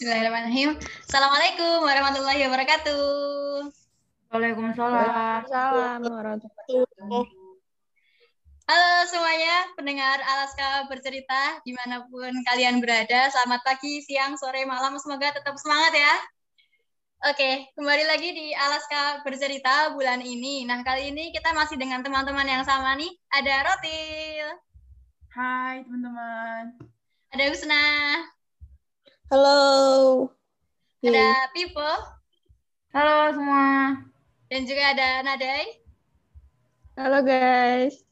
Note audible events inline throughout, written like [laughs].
Bismillahirrahmanirrahim. Assalamualaikum warahmatullahi wabarakatuh. Waalaikumsalam. Salam warahmatullahi Halo semuanya, pendengar Alaska bercerita di mana pun kalian berada. Selamat pagi, siang, sore, malam. Semoga tetap semangat ya. Oke, kembali lagi di Alaska bercerita bulan ini. Nah, kali ini kita masih dengan teman-teman yang sama nih. Ada Rotil, Hai teman-teman. ada Husna, Halo. ada Pipo, Halo semua. dan juga ada Nadai. Halo guys.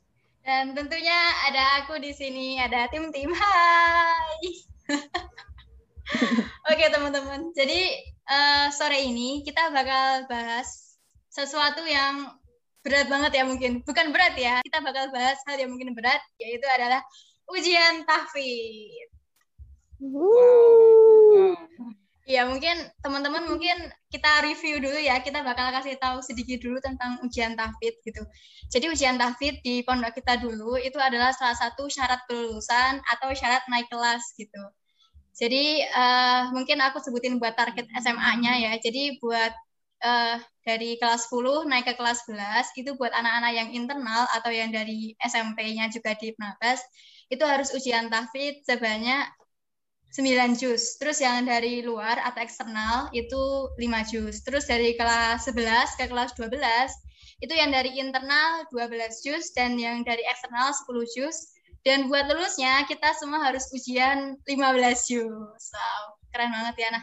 Dan tentunya ada aku di sini, ada tim-tim. Hai. [laughs] Oke teman-teman, jadi eh, sore ini kita bakal bahas sesuatu yang berat banget ya mungkin. Bukan berat ya, kita bakal bahas hal yang mungkin berat, yaitu adalah ujian tahfidz. Iya, mungkin teman-teman mungkin kita review dulu ya. Kita bakal kasih tahu sedikit dulu tentang ujian tahfidz gitu. Jadi ujian tahfidz di pondok kita dulu itu adalah salah satu syarat kelulusan atau syarat naik kelas gitu. Jadi eh, mungkin aku sebutin buat target SMA-nya ya. Jadi buat eh, dari kelas 10 naik ke kelas 11 itu buat anak-anak yang internal atau yang dari SMP-nya juga di Penabas itu harus ujian tahfidz sebanyak 9 juz. Terus yang dari luar atau eksternal itu 5 juz. Terus dari kelas 11 ke kelas 12 itu yang dari internal 12 juz dan yang dari eksternal 10 juz. Dan buat lulusnya kita semua harus ujian 15 juz. Wow, keren banget ya. Nah,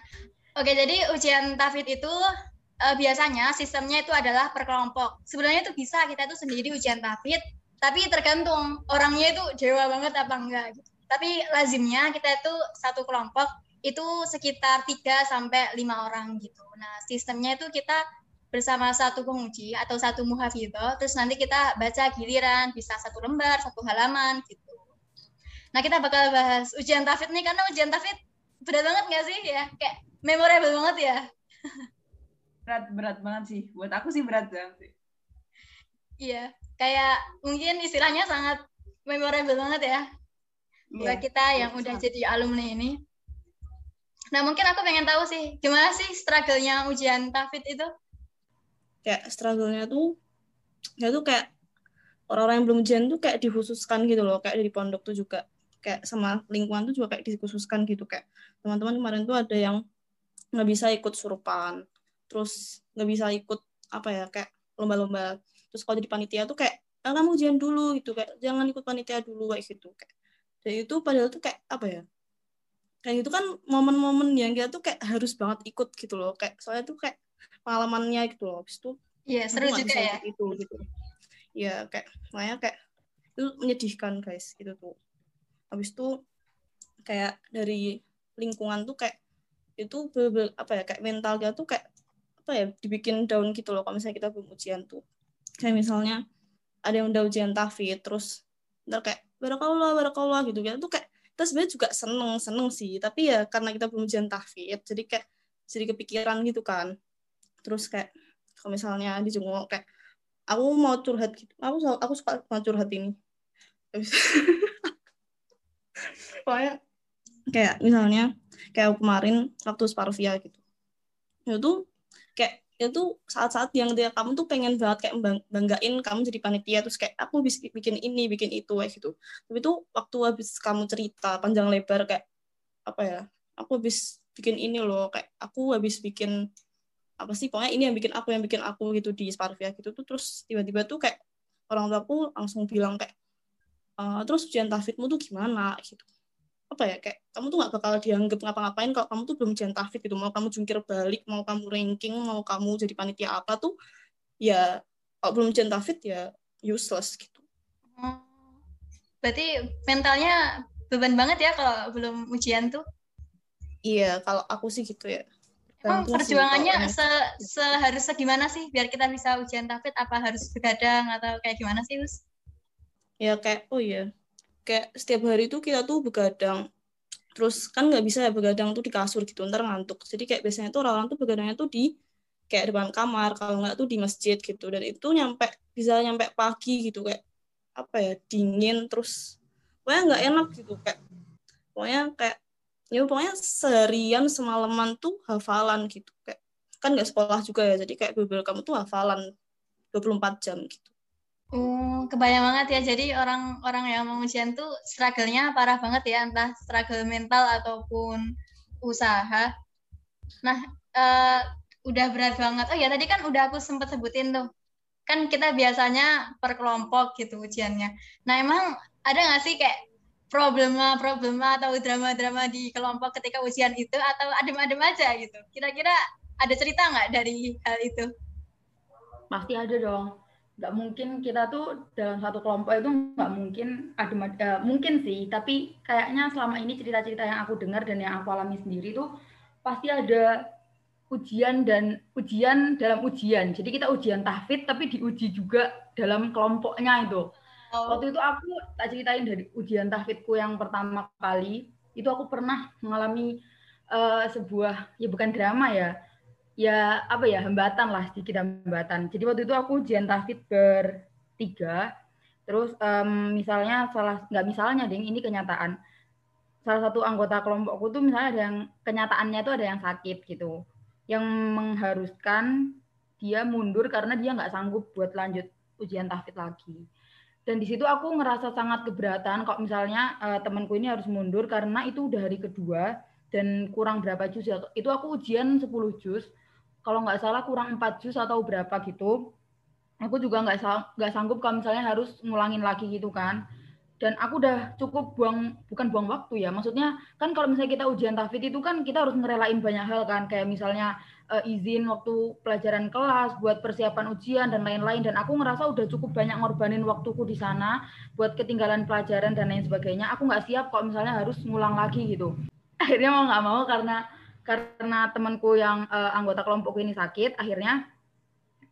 oke jadi ujian tahfidz itu eh, biasanya sistemnya itu adalah per kelompok. Sebenarnya itu bisa kita itu sendiri ujian tahfidz, tapi tergantung orangnya itu dewa banget apa enggak gitu tapi lazimnya kita itu satu kelompok itu sekitar 3 sampai 5 orang gitu. Nah, sistemnya itu kita bersama satu penguji atau satu muhafidhah, terus nanti kita baca giliran, bisa satu lembar, satu halaman gitu. Nah, kita bakal bahas ujian tafid nih karena ujian tafid berat banget nggak sih ya? Kayak memorable banget ya. Berat berat banget sih. Buat aku sih berat banget sih. Iya, kayak mungkin istilahnya sangat memorable banget ya buat Iya. kita yang udah jadi alumni ini. Nah, mungkin aku pengen tahu sih, gimana sih struggle-nya ujian tafid itu? Kayak struggle-nya tuh ya tuh kayak orang-orang yang belum ujian tuh kayak dikhususkan gitu loh, kayak dari pondok tuh juga kayak sama lingkungan tuh juga kayak dikhususkan gitu kayak teman-teman kemarin tuh ada yang nggak bisa ikut surupan, terus nggak bisa ikut apa ya kayak lomba-lomba. Terus kalau jadi panitia tuh kayak ah, kamu ujian dulu gitu kayak jangan ikut panitia dulu kayak gitu kayak. Dan itu padahal tuh kayak apa ya? kayak gitu kan momen-momen yang kita tuh kayak harus banget ikut gitu loh. Kayak soalnya tuh kayak pengalamannya gitu loh. Habis itu Iya, seru juga ya. itu gitu. Ya kayak makanya kayak itu menyedihkan guys itu tuh. Habis itu kayak dari lingkungan tuh kayak itu bener-bener apa ya kayak mental kita tuh kayak apa ya dibikin down gitu loh. Kalau misalnya kita belum ujian tuh. Kayak misalnya ada yang udah ujian tahfidz terus ntar kayak barakallah barakallah gitu kita tuh kayak kita sebenarnya juga seneng seneng sih. Tapi ya karena kita belum ujian tahfidz jadi kayak jadi kepikiran gitu kan. Terus kayak kalau misalnya dijenguk kayak aku mau curhat gitu. Aku aku suka banget curhat ini. [laughs] Pokoknya kayak misalnya kayak kemarin waktu Sparvia gitu. Itu kayak itu saat-saat yang dia kamu tuh pengen banget kayak bang- banggain kamu jadi panitia terus kayak aku bisa bikin ini bikin itu kayak gitu. Tapi tuh waktu habis kamu cerita panjang lebar kayak apa ya aku habis bikin ini loh kayak aku habis bikin apa sih pokoknya ini yang bikin aku yang bikin aku gitu di Sparvia gitu tuh. Terus tiba-tiba tuh kayak orang tua aku langsung bilang kayak "Eh, terus ujian tahfidmu tuh gimana? Gitu apa ya kayak kamu tuh nggak bakal dianggap ngapa-ngapain kalau kamu tuh belum ujian tahfidz gitu mau kamu jungkir balik mau kamu ranking mau kamu jadi panitia apa tuh ya kalau belum ujian tahfidz ya useless gitu Oh. Berarti mentalnya beban banget ya kalau belum ujian tuh. iya kalau aku sih gitu ya Emang perjuangannya se seharus segimana sih biar kita bisa ujian tahfidz apa harus begadang atau kayak gimana sih, Us? ya kayak oh iya kayak setiap hari tuh kita tuh begadang. Terus kan nggak bisa ya begadang tuh di kasur gitu ntar ngantuk. Jadi kayak biasanya tuh orang-orang tuh begadangnya tuh di kayak depan kamar kalau nggak tuh di masjid gitu. Dan itu nyampe bisa nyampe pagi gitu kayak apa ya dingin terus pokoknya nggak enak gitu kayak pokoknya kayak ya pokoknya seharian semalaman tuh hafalan gitu kayak kan nggak sekolah juga ya jadi kayak beberapa kamu tuh hafalan 24 jam gitu Hmm, kebayang banget ya. Jadi orang-orang yang mau ujian tuh struggle-nya parah banget ya, entah struggle mental ataupun usaha. Nah, uh, udah berat banget. Oh ya, tadi kan udah aku sempat sebutin tuh. Kan kita biasanya per kelompok gitu ujiannya. Nah, emang ada nggak sih kayak problema-problema atau drama-drama di kelompok ketika ujian itu atau adem-adem aja gitu? Kira-kira ada cerita nggak dari hal itu? Pasti ada dong nggak mungkin kita tuh dalam satu kelompok itu nggak mungkin ada uh, mungkin sih tapi kayaknya selama ini cerita-cerita yang aku dengar dan yang aku alami sendiri tuh pasti ada ujian dan ujian dalam ujian jadi kita ujian tahfidz tapi diuji juga dalam kelompoknya itu oh. waktu itu aku tak ceritain dari ujian tahfidzku yang pertama kali itu aku pernah mengalami uh, sebuah ya bukan drama ya ya apa ya hambatan lah sedikit hambatan. Jadi waktu itu aku ujian tahfidz bertiga, terus um, misalnya salah nggak misalnya ding ini kenyataan. Salah satu anggota kelompokku tuh misalnya ada yang kenyataannya tuh ada yang sakit gitu, yang mengharuskan dia mundur karena dia nggak sanggup buat lanjut ujian tahfidz lagi. Dan di situ aku ngerasa sangat keberatan kok misalnya uh, temanku ini harus mundur karena itu udah hari kedua dan kurang berapa juz ya. Itu aku ujian 10 juz kalau nggak salah kurang 4 jus atau berapa gitu aku juga nggak nggak sanggup kalau misalnya harus ngulangin lagi gitu kan. Dan aku udah cukup buang bukan buang waktu ya maksudnya kan kalau misalnya kita ujian tahfidz itu kan kita harus ngerelain banyak hal kan kayak misalnya uh, izin waktu pelajaran kelas buat persiapan ujian dan lain-lain. Dan aku ngerasa udah cukup banyak ngorbanin waktuku di sana buat ketinggalan pelajaran dan lain sebagainya. Aku nggak siap kalau misalnya harus ngulang lagi gitu. [laughs] Akhirnya mau nggak mau karena karena temanku yang uh, anggota kelompok ini sakit, akhirnya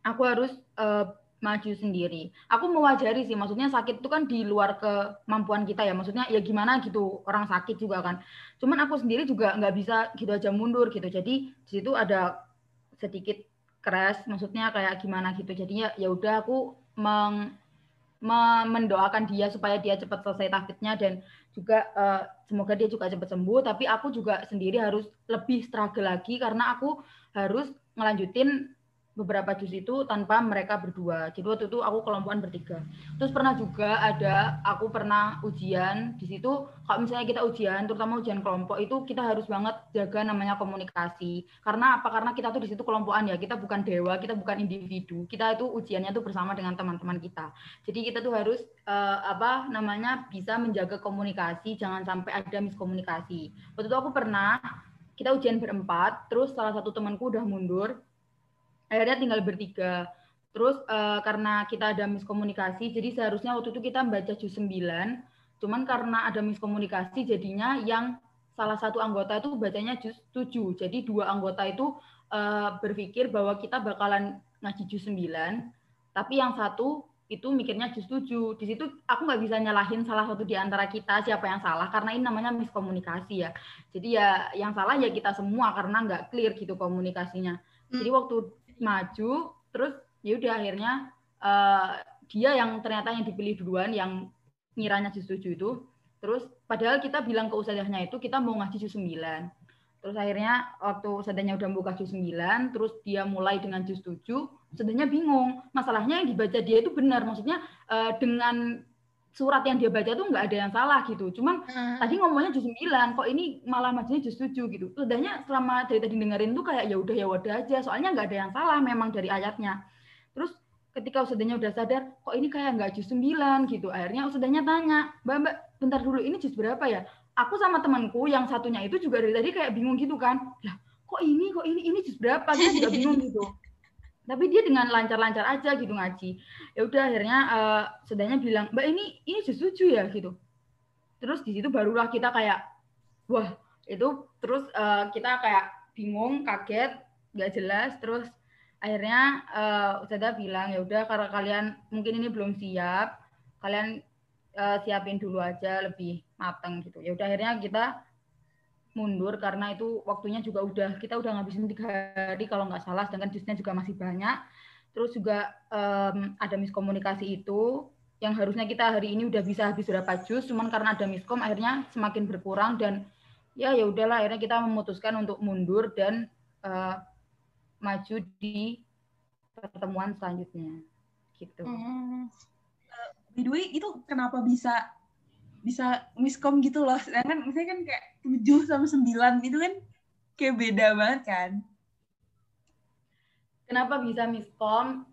aku harus uh, maju sendiri. Aku mewajari sih, maksudnya sakit itu kan di luar kemampuan kita ya. Maksudnya ya gimana gitu, orang sakit juga kan. Cuman aku sendiri juga nggak bisa gitu aja mundur gitu. Jadi di situ ada sedikit crash, maksudnya kayak gimana gitu. Jadinya ya udah aku meng, mendoakan dia supaya dia cepat selesai tahfidnya dan juga uh, semoga dia juga cepat sembuh. Tapi aku juga sendiri harus lebih struggle lagi karena aku harus ngelanjutin beberapa jus itu tanpa mereka berdua. Jadi waktu itu aku kelompokan bertiga. Terus pernah juga ada aku pernah ujian di situ kalau misalnya kita ujian terutama ujian kelompok itu kita harus banget jaga namanya komunikasi. Karena apa? Karena kita tuh di situ kelompokan ya. Kita bukan dewa, kita bukan individu. Kita itu ujiannya tuh bersama dengan teman-teman kita. Jadi kita tuh harus uh, apa namanya bisa menjaga komunikasi, jangan sampai ada miskomunikasi. Waktu itu aku pernah kita ujian berempat, terus salah satu temanku udah mundur, akhirnya tinggal bertiga. Terus uh, karena kita ada miskomunikasi, jadi seharusnya waktu itu kita membaca juz 9, cuman karena ada miskomunikasi jadinya yang salah satu anggota itu bacanya juz 7. Jadi dua anggota itu uh, berpikir bahwa kita bakalan ngaji juz 9, tapi yang satu itu mikirnya juz 7. Di situ aku nggak bisa nyalahin salah satu di antara kita siapa yang salah karena ini namanya miskomunikasi ya. Jadi ya yang salah ya kita semua karena nggak clear gitu komunikasinya. Jadi hmm. waktu maju terus ya udah akhirnya uh, dia yang ternyata yang dipilih duluan yang ngiranya jus 7 itu. Terus padahal kita bilang ke ustazahnya itu kita mau ngaji jus 9 terus akhirnya waktu ustazahnya udah buka jus 9 terus dia mulai dengan jus 7 ustazahnya bingung. Masalahnya yang dibaca dia itu benar maksudnya uh, dengan surat yang dia baca tuh nggak ada yang salah gitu. Cuman hmm. tadi ngomongnya juz 9, kok ini malah majunya juz 7 gitu. Udahnya selama dari tadi dengerin tuh kayak ya udah ya wadah aja, soalnya nggak ada yang salah memang dari ayatnya. Terus ketika usahanya udah sadar, kok ini kayak nggak juz 9 gitu. Akhirnya usahanya tanya, Mbak, Mbak, bentar dulu ini juz berapa ya? Aku sama temanku yang satunya itu juga dari tadi kayak bingung gitu kan. Lah, kok ini, kok ini, ini juz berapa? Dia juga bingung gitu tapi dia dengan lancar-lancar aja gitu ngaji. Ya udah akhirnya uh, sedangnya bilang mbak ini ini setuju ya? Gitu. Terus di situ barulah kita kayak wah itu terus uh, kita kayak bingung kaget nggak jelas. Terus akhirnya uh, Ustazah bilang ya udah karena kalian mungkin ini belum siap kalian uh, siapin dulu aja lebih mateng gitu. Ya udah akhirnya kita mundur karena itu waktunya juga udah kita udah ngabisin tiga hari kalau nggak salah sedangkan jusnya juga masih banyak terus juga um, ada miskomunikasi itu yang harusnya kita hari ini udah bisa habis berapa jus cuman karena ada miskom akhirnya semakin berkurang dan ya ya udahlah akhirnya kita memutuskan untuk mundur dan uh, maju di pertemuan selanjutnya gitu. Hmm. By the way, itu kenapa bisa bisa miskom gitu loh. Sedangkan misalnya kan kayak 7 sama 9 itu kan kayak beda banget kan. Kenapa bisa miskom?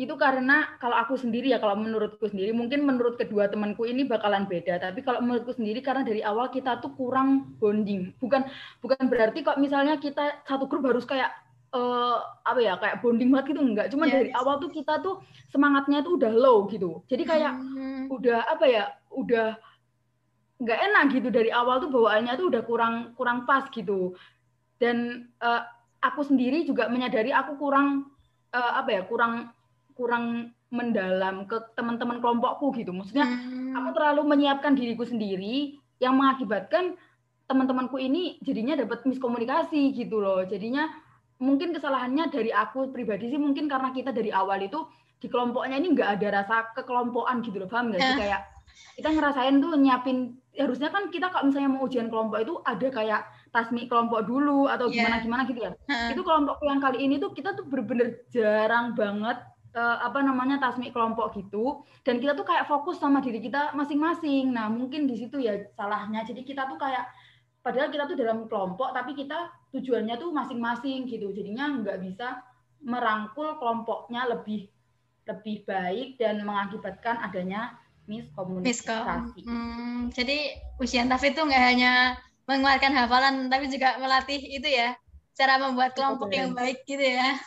Itu karena kalau aku sendiri ya, kalau menurutku sendiri, mungkin menurut kedua temanku ini bakalan beda. Tapi kalau menurutku sendiri, karena dari awal kita tuh kurang bonding. Bukan bukan berarti kok misalnya kita satu grup harus kayak uh, apa ya kayak bonding banget gitu enggak cuma yes. dari awal tuh kita tuh semangatnya tuh udah low gitu jadi kayak hmm. udah apa ya udah nggak enak gitu. Dari awal tuh bawaannya tuh udah kurang kurang pas gitu. Dan uh, aku sendiri juga menyadari aku kurang uh, apa ya kurang kurang mendalam ke teman-teman kelompokku gitu. Maksudnya hmm. aku terlalu menyiapkan diriku sendiri. Yang mengakibatkan teman-temanku ini jadinya dapat miskomunikasi gitu loh. Jadinya mungkin kesalahannya dari aku pribadi sih mungkin karena kita dari awal itu di kelompoknya ini nggak ada rasa kekelompokan gitu loh. Paham nggak sih? Eh. kayak kita ngerasain tuh nyiapin harusnya kan kita kalau misalnya mau ujian kelompok itu ada kayak tasmi kelompok dulu atau iya. gimana gimana gitu ya. Itu kelompok yang kali ini tuh kita tuh bener-bener jarang banget uh, apa namanya tasmi kelompok gitu. Dan kita tuh kayak fokus sama diri kita masing-masing. Nah mungkin di situ ya salahnya. Jadi kita tuh kayak padahal kita tuh dalam kelompok tapi kita tujuannya tuh masing-masing gitu. Jadinya nggak bisa merangkul kelompoknya lebih lebih baik dan mengakibatkan adanya miskomunikasi. Hmm, jadi ujian TAF itu nggak hanya mengeluarkan hafalan tapi juga melatih itu ya cara membuat kelompok yang baik gitu ya.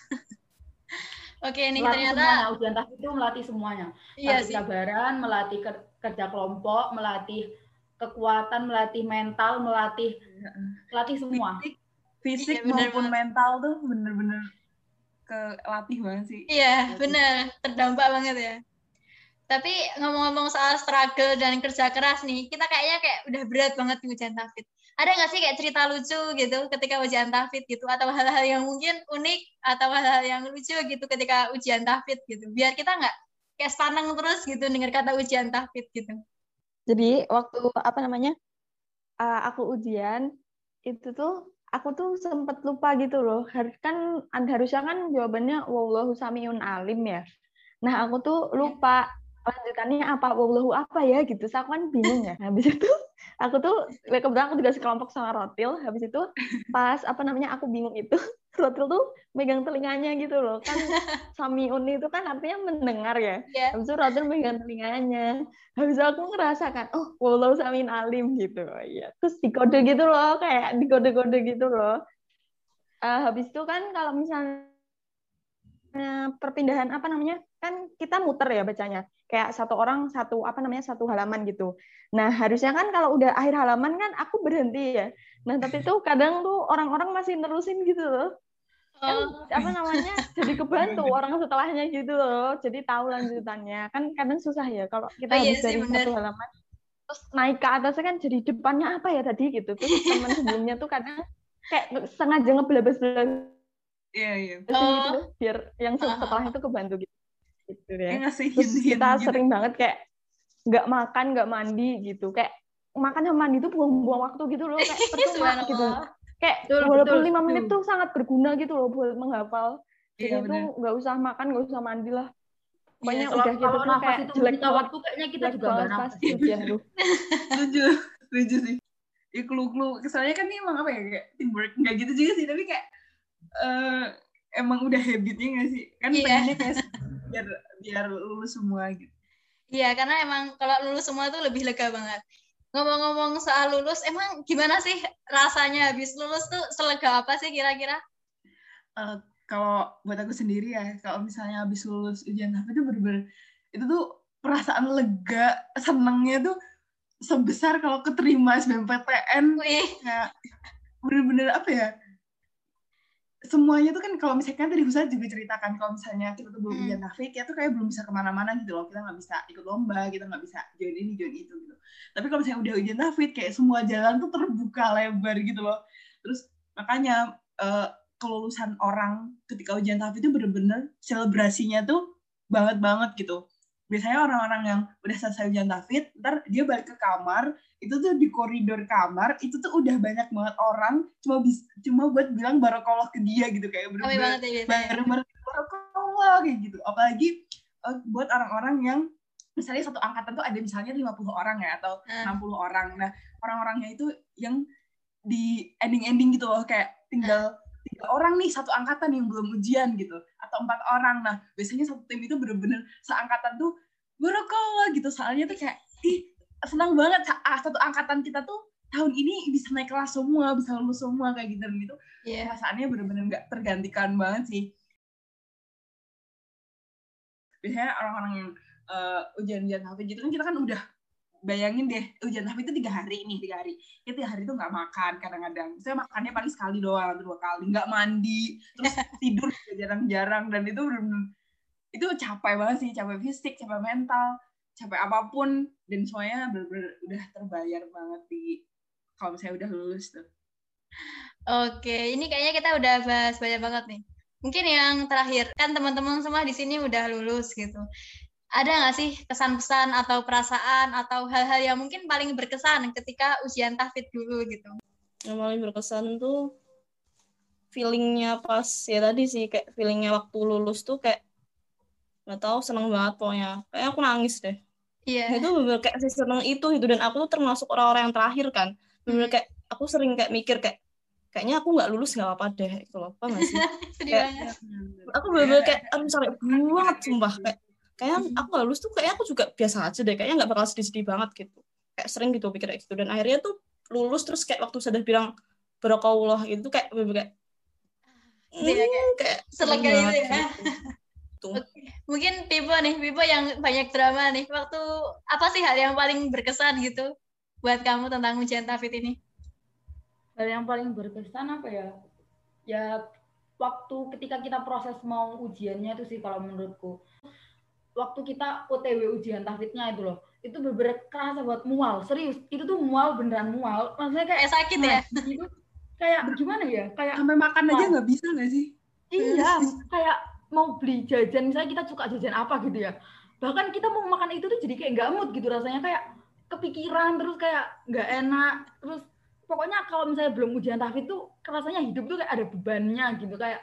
[laughs] Oke, ini ternyata semuanya. ujian TAF itu melatih semuanya. Iya melatih kesabaran, melatih kerja kelompok, melatih kekuatan, melatih mental, melatih melatih semua. Fisik, fisik iya, bener maupun mental tuh bener-bener kelatih banget sih. Iya, bener. Terdampak banget ya. Tapi ngomong-ngomong soal struggle dan kerja keras nih, kita kayaknya kayak udah berat banget di ujian tafid. Ada nggak sih kayak cerita lucu gitu ketika ujian tafid gitu? Atau hal-hal yang mungkin unik atau hal-hal yang lucu gitu ketika ujian tafid gitu? Biar kita nggak kayak sepanang terus gitu dengar kata ujian tafid gitu. Jadi waktu apa namanya uh, aku ujian itu tuh aku tuh sempet lupa gitu loh. Harus kan harusnya kan jawabannya wallahu samiun alim ya. Nah aku tuh iya. lupa lanjutannya apa wallahu apa ya gitu. So, aku kan bingung ya. Habis itu aku tuh kebetulan aku juga sekelompok sama Rotil. Habis itu pas apa namanya aku bingung itu [laughs] Rotil tuh megang telinganya gitu loh kan Samiun itu kan artinya mendengar ya yeah. habis itu Rotil megang telinganya habis itu aku ngerasakan oh walau Samin alim gitu ya terus dikode gitu loh kayak dikode-kode gitu loh uh, habis itu kan kalau misalnya perpindahan apa namanya kan kita muter ya bacanya. Kayak satu orang satu apa namanya satu halaman gitu. Nah harusnya kan kalau udah akhir halaman kan aku berhenti ya. Nah tapi tuh kadang tuh orang-orang masih nerusin gitu loh. Kan oh. apa namanya jadi kebantu [laughs] orang setelahnya gitu loh. Jadi tahu lanjutannya. Kan kadang susah ya kalau kita oh, iya habis dari satu halaman. Terus naik ke atasnya kan jadi depannya apa ya tadi gitu. Terus teman sebelumnya tuh kadang kayak sengaja ngebelabas iya iya. Oh. gitu, biar yang setelahnya tuh kebantu gitu. Gitu ya. Terus kita gitu. sering banget kayak nggak makan nggak mandi gitu. Kayak makan sama mandi tuh buang-buang waktu gitu loh. Kayak [laughs] percuma gitu. Kayak betul, walaupun lima menit tuh sangat berguna gitu loh buat menghafal. Jadi iya, itu nggak usah makan nggak usah mandi lah. Iya, udah gitu tuh kayak itu jelek waktu kayaknya kita juga nggak nafas. ya setuju setuju sih. Ya kelu-kelu kesannya kan ini emang apa ya kayak teamwork nggak gitu juga sih. Tapi kayak uh, emang udah habitnya nggak sih kan yeah. pengennya kayak biar biar lulus semua gitu Iya, karena emang kalau lulus semua tuh lebih lega banget ngomong-ngomong soal lulus, emang gimana sih rasanya habis lulus tuh selega apa sih kira-kira? Uh, kalau buat aku sendiri ya, kalau misalnya habis lulus ujian tahap itu bener-bener itu tuh perasaan lega, senengnya tuh sebesar kalau keterima SBMPTN. Ya, bener-bener apa ya? Semuanya tuh kan kalau misalkan tadi Husa juga ceritakan kalau misalnya kita tuh belum ujian hmm. nafik ya tuh kayak belum bisa ke mana-mana gitu loh. Kita nggak bisa ikut lomba kita nggak bisa join ini join itu gitu. Tapi kalau misalnya udah ujian nafik kayak semua jalan tuh terbuka lebar gitu loh. Terus makanya uh, kelulusan orang ketika ujian nafik itu bener-bener selebrasinya tuh banget banget gitu biasanya orang-orang yang udah selesai ujian tahfidz ntar dia balik ke kamar itu tuh di koridor kamar itu tuh udah banyak banget orang cuma bis, cuma buat bilang barokallah ke dia gitu kayak banget ya barokallah kayak gitu. Apalagi uh, buat orang-orang yang misalnya satu angkatan tuh ada misalnya 50 orang ya atau Ah. 60 orang. Nah orang-orangnya itu yang di ending-ending gitu loh kayak tinggal tiga orang nih satu angkatan yang belum ujian gitu atau empat orang. Nah biasanya satu tim itu bener-bener seangkatan tuh barokallah gitu. Soalnya tuh kayak ih senang banget ah, satu angkatan kita tuh tahun ini bisa naik kelas semua bisa lulus semua kayak gitu. Dan itu Iya. perasaannya bener-bener nggak tergantikan banget sih. Biasanya orang-orang yang eh, ujian-ujian tahfidz gitu kan kita kan udah bayangin deh ujian tahfidz itu tiga hari nih tiga hari. Tiga hari itu nggak makan kadang-kadang. Saya makannya paling sekali doang dua kali. Nggak mandi terus [laughs] tidur jarang-jarang. Dan itu bener-bener itu capek banget sih. Capek fisik capek mental capek apa pun. Dan semuanya bener-bener udah terbayar banget di kalau misalnya udah lulus tuh. Oke, ini kayaknya kita udah bahas banyak banget nih. Mungkin yang terakhir, kan teman-teman semua di sini udah lulus gitu. Ada nggak sih kesan-pesan atau perasaan atau hal-hal yang mungkin paling berkesan ketika ujian tahfidz dulu gitu? yang paling berkesan tuh feelingnya pas ya tadi sih kayak feelingnya waktu lulus tuh kayak nggak tahu seneng banget pokoknya. Kayak aku nangis deh. Iya. itu bener kayak sih seneng itu gitu. Dan aku tuh termasuk orang-orang yang terakhir kan. Bener kayak aku sering kayak mikir kayak kayaknya aku nggak lulus nggak apa-apa deh gitu loh. Apa nggak sih? [laughs] Sedih Kayak- banget. aku bener-bener kayak aduh sampai banget sumpah kayak kayak aku nggak lulus tuh kayak aku juga biasa aja deh kayaknya nggak bakal sedih-sedih banget gitu kayak sering gitu pikir kayak gitu dan akhirnya tuh lulus terus kayak waktu sudah bilang berokallah gitu kayak bener-bener kayak Iya, kayak hmm, kayak selega seneng gitu banget ya. gitu. Mungkin Pipo nih, Pipo yang banyak drama nih. Waktu apa sih hal yang paling berkesan gitu buat kamu tentang ujian tahfidz ini? Hal yang paling berkesan apa ya? Ya waktu ketika kita proses mau ujiannya itu sih kalau menurutku. Waktu kita OTW ujian tahfidznya itu loh, itu bener kerasa buat mual, serius. Itu tuh mual beneran mual. Maksudnya kayak Kayak sakit ya? gitu. Kayak gimana ya? Kayak sampai makan aja nggak bisa nggak sih Iya, kayak mau beli jajan, misalnya kita suka jajan apa gitu ya. Bahkan kita mau makan itu tuh jadi kayak nggak mood gitu rasanya kayak kepikiran terus kayak nggak enak. Terus pokoknya kalau misalnya belum ujian tahfidz tuh rasanya hidup tuh kayak ada bebannya gitu kayak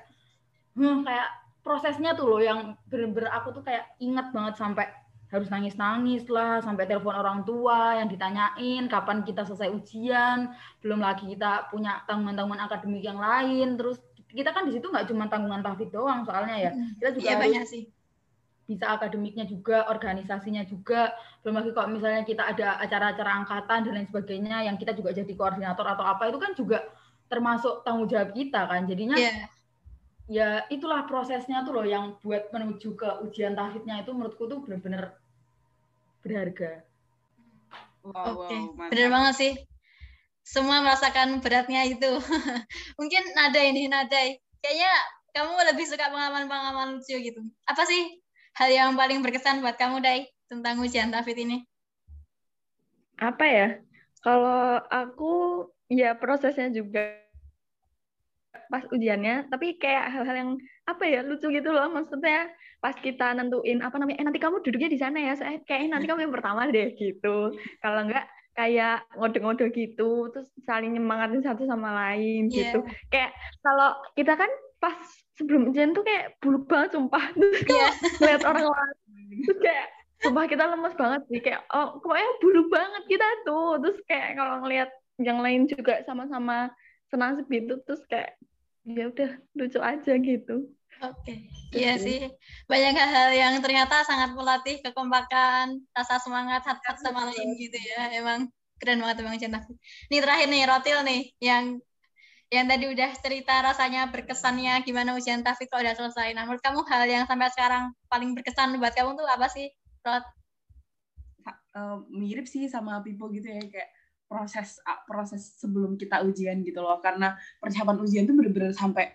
hmm, kayak prosesnya tuh loh yang bener-bener aku tuh kayak inget banget sampai harus nangis-nangis lah, sampai telepon orang tua yang ditanyain kapan kita selesai ujian, belum lagi kita punya tanggungan-tanggungan akademik yang lain, terus kita kan di situ nggak cuma tanggungan tahfidz doang soalnya ya, kita juga Iya harus banyak sih. bisa akademiknya juga, organisasinya juga, belum lagi kalau misalnya kita ada acara-acara angkatan dan lain sebagainya yang kita juga jadi koordinator atau apa itu kan juga termasuk tanggung jawab kita kan, jadinya Iya. Ya itulah prosesnya tuh loh yang buat menuju ke ujian tahfidznya itu menurutku tuh bener-bener berharga. wow, Oke, wow, mantap. bener banget sih. Semua merasakan beratnya itu. [laughs] Mungkin Nadai nih, Nadai. Kayaknya kamu lebih suka pengalaman-pengalaman lucu gitu. Apa sih hal yang paling berkesan buat kamu, Dai, tentang ujian tahfidz ini? apa ya kalau aku ya prosesnya juga pas ujiannya tapi kayak hal-hal yang apa ya lucu gitu loh. Maksudnya pas kita nentuin apa namanya eh nanti kamu duduknya di sana ya saya kayaknya nanti kamu yang pertama deh gitu. Kalau enggak kayak ngode-ngode gitu terus saling nyemangatin satu sama lain Iya. gitu. Kayak kalau kita kan pas sebelum ujian tuh kayak buluk banget sumpah. [laughs] Terus kalau Iya. ngeliat orang lain. Terus kayak sumpah kita lemes banget sih. Kayak oh pokoknya buluk banget kita tuh. Terus kayak kalau ngeliat yang lain juga sama-sama senasib gitu terus kayak ya udah lucu aja gitu Oke, iya sih. Banyak hal yang ternyata sangat melatih kekompakan, rasa semangat satu sama lain gitu ya. Emang keren banget emang Tahfidz. Nih terakhir nih, Rotil nih, yang yang tadi udah cerita rasanya berkesannya gimana ujian tahfidz kalau udah selesai. Nah, menurut kamu hal yang sampai sekarang paling berkesan buat kamu tuh apa sih, Rot? Eh, mirip sih sama Pipo gitu ya kayak proses ah, proses sebelum kita ujian gitu loh. Karena persiapan ujian tuh bener-bener sampai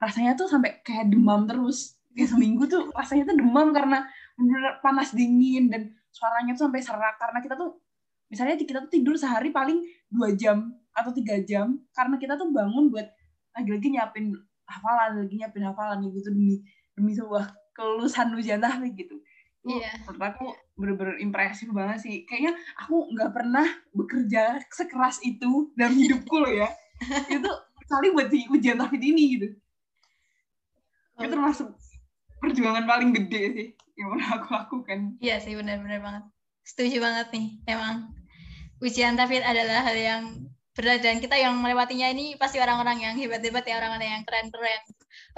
rasanya tuh sampai kayak demam terus. Kayak seminggu tuh rasanya tuh demam karena bener panas dingin dan suaranya tuh sampai serak. Karena kita tuh misalnya kita tuh tidur sehari paling dua jam atau tiga jam karena kita tuh bangun buat lagi-lagi nyiapin hafalan lagi nyiapin hafalan gitu demi demi sebuah kelulusan ujian tahfidz gitu Itu Iya. menurut aku bener-bener impresif banget sih. Kayaknya aku nggak pernah bekerja sekeras itu dalam [laughs] hidupku loh ya. itu kali buat di ujian tahfidz ini gitu. Itu termasuk perjuangan paling gede sih yang pernah aku lakukan. Iya sih benar-benar banget. Setuju banget nih. Emang ujian tafid adalah hal yang berat dan kita yang melewatinya ini pasti orang-orang yang hebat-hebat ya orang-orang yang keren-keren.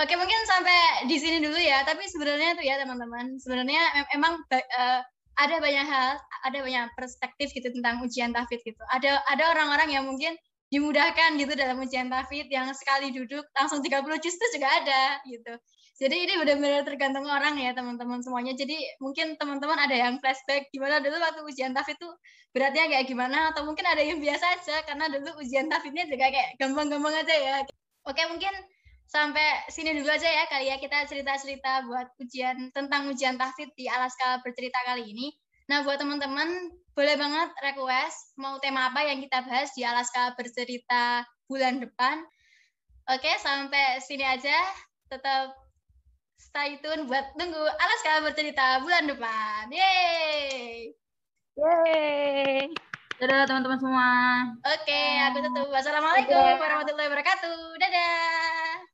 Oke mungkin sampai di sini dulu ya. Tapi sebenarnya tuh ya teman-teman, sebenarnya em- emang eh, ada banyak hal, ada banyak perspektif gitu tentang ujian tafid gitu. Ada ada orang-orang yang mungkin dimudahkan gitu dalam ujian tafid yang sekali duduk langsung 30 juz itu juga ada gitu. Jadi ini benar-benar tergantung orang ya teman-teman semuanya. Jadi mungkin teman-teman ada yang flashback gimana dulu waktu ujian tafid itu beratnya kayak gimana atau mungkin ada yang biasa aja karena dulu ujian tafidnya juga kayak gampang-gampang aja ya. Oke mungkin sampai sini dulu aja ya kali ya kita cerita-cerita buat ujian tentang ujian tafid di Alaska bercerita kali ini. Nah buat teman-teman boleh banget request mau tema apa yang kita bahas di Alaska bercerita bulan depan. Oke sampai sini aja tetap stay tune buat tunggu Alaska bercerita bulan depan. Yeay! Yeay. Dadah teman-teman semua. Oke, aku tutup. Wassalamualaikum warahmatullahi wabarakatuh. Dadah.